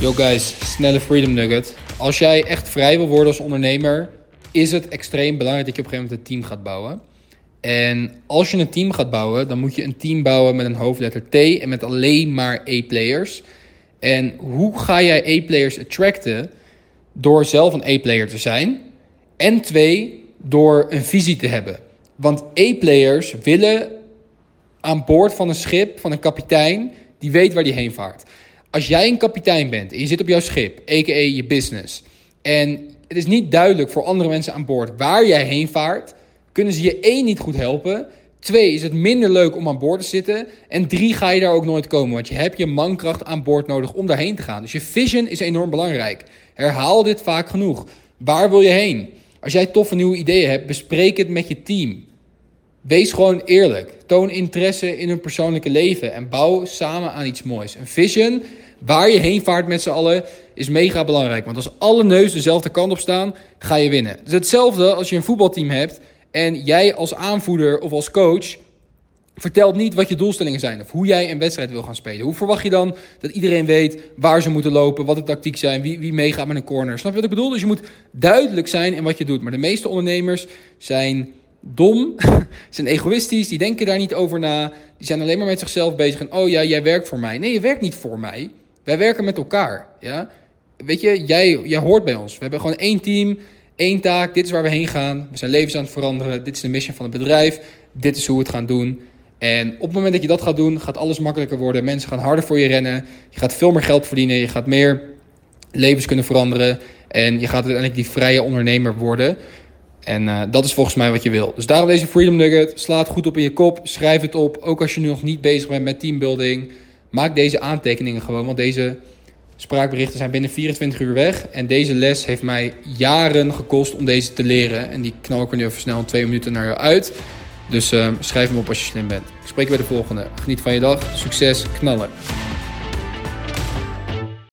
Yo guys, snelle Freedom Nugget. Als jij echt vrij wil worden als ondernemer, is het extreem belangrijk dat je op een gegeven moment een team gaat bouwen. En als je een team gaat bouwen, dan moet je een team bouwen met een hoofdletter T en met alleen maar A-players. En hoe ga jij A-players attracten? Door zelf een A-player te zijn. En twee, door een visie te hebben. Want A-players willen aan boord van een schip, van een kapitein, die weet waar die heen vaart. Als jij een kapitein bent en je zit op jouw schip, a.k.a. je business, en het is niet duidelijk voor andere mensen aan boord waar jij heen vaart, kunnen ze je één niet goed helpen. Twee, is het minder leuk om aan boord te zitten. En drie, ga je daar ook nooit komen. Want je hebt je mankracht aan boord nodig om daarheen te gaan. Dus je vision is enorm belangrijk. Herhaal dit vaak genoeg. Waar wil je heen? Als jij toffe nieuwe ideeën hebt, bespreek het met je team. Wees gewoon eerlijk. Toon interesse in hun persoonlijke leven en bouw samen aan iets moois. Een vision waar je heen vaart met z'n allen is mega belangrijk. Want als alle neuzen dezelfde kant op staan, ga je winnen. Het is hetzelfde als je een voetbalteam hebt en jij als aanvoerder of als coach vertelt niet wat je doelstellingen zijn of hoe jij een wedstrijd wil gaan spelen. Hoe verwacht je dan dat iedereen weet waar ze moeten lopen, wat de tactiek zijn, wie, wie meegaat met een corner? Snap je wat ik bedoel? Dus je moet duidelijk zijn in wat je doet. Maar de meeste ondernemers zijn dom, zijn egoïstisch, die denken daar niet over na. Die zijn alleen maar met zichzelf bezig en oh ja, jij werkt voor mij. Nee, je werkt niet voor mij. Wij werken met elkaar. Ja? Weet je, jij, jij hoort bij ons. We hebben gewoon één team, één taak. Dit is waar we heen gaan. We zijn levens aan het veranderen. Dit is de mission van het bedrijf. Dit is hoe we het gaan doen. En op het moment dat je dat gaat doen, gaat alles makkelijker worden. Mensen gaan harder voor je rennen. Je gaat veel meer geld verdienen. Je gaat meer levens kunnen veranderen. En je gaat uiteindelijk die vrije ondernemer worden. En uh, dat is volgens mij wat je wil. Dus daarom deze Freedom Nugget. Sla het goed op in je kop. Schrijf het op. Ook als je nu nog niet bezig bent met teambuilding. Maak deze aantekeningen gewoon. Want deze spraakberichten zijn binnen 24 uur weg. En deze les heeft mij jaren gekost om deze te leren. En die knal ik er nu even snel twee minuten naar jou uit. Dus uh, schrijf hem op als je slim bent. Ik spreek je bij de volgende. Geniet van je dag. Succes. Knallen.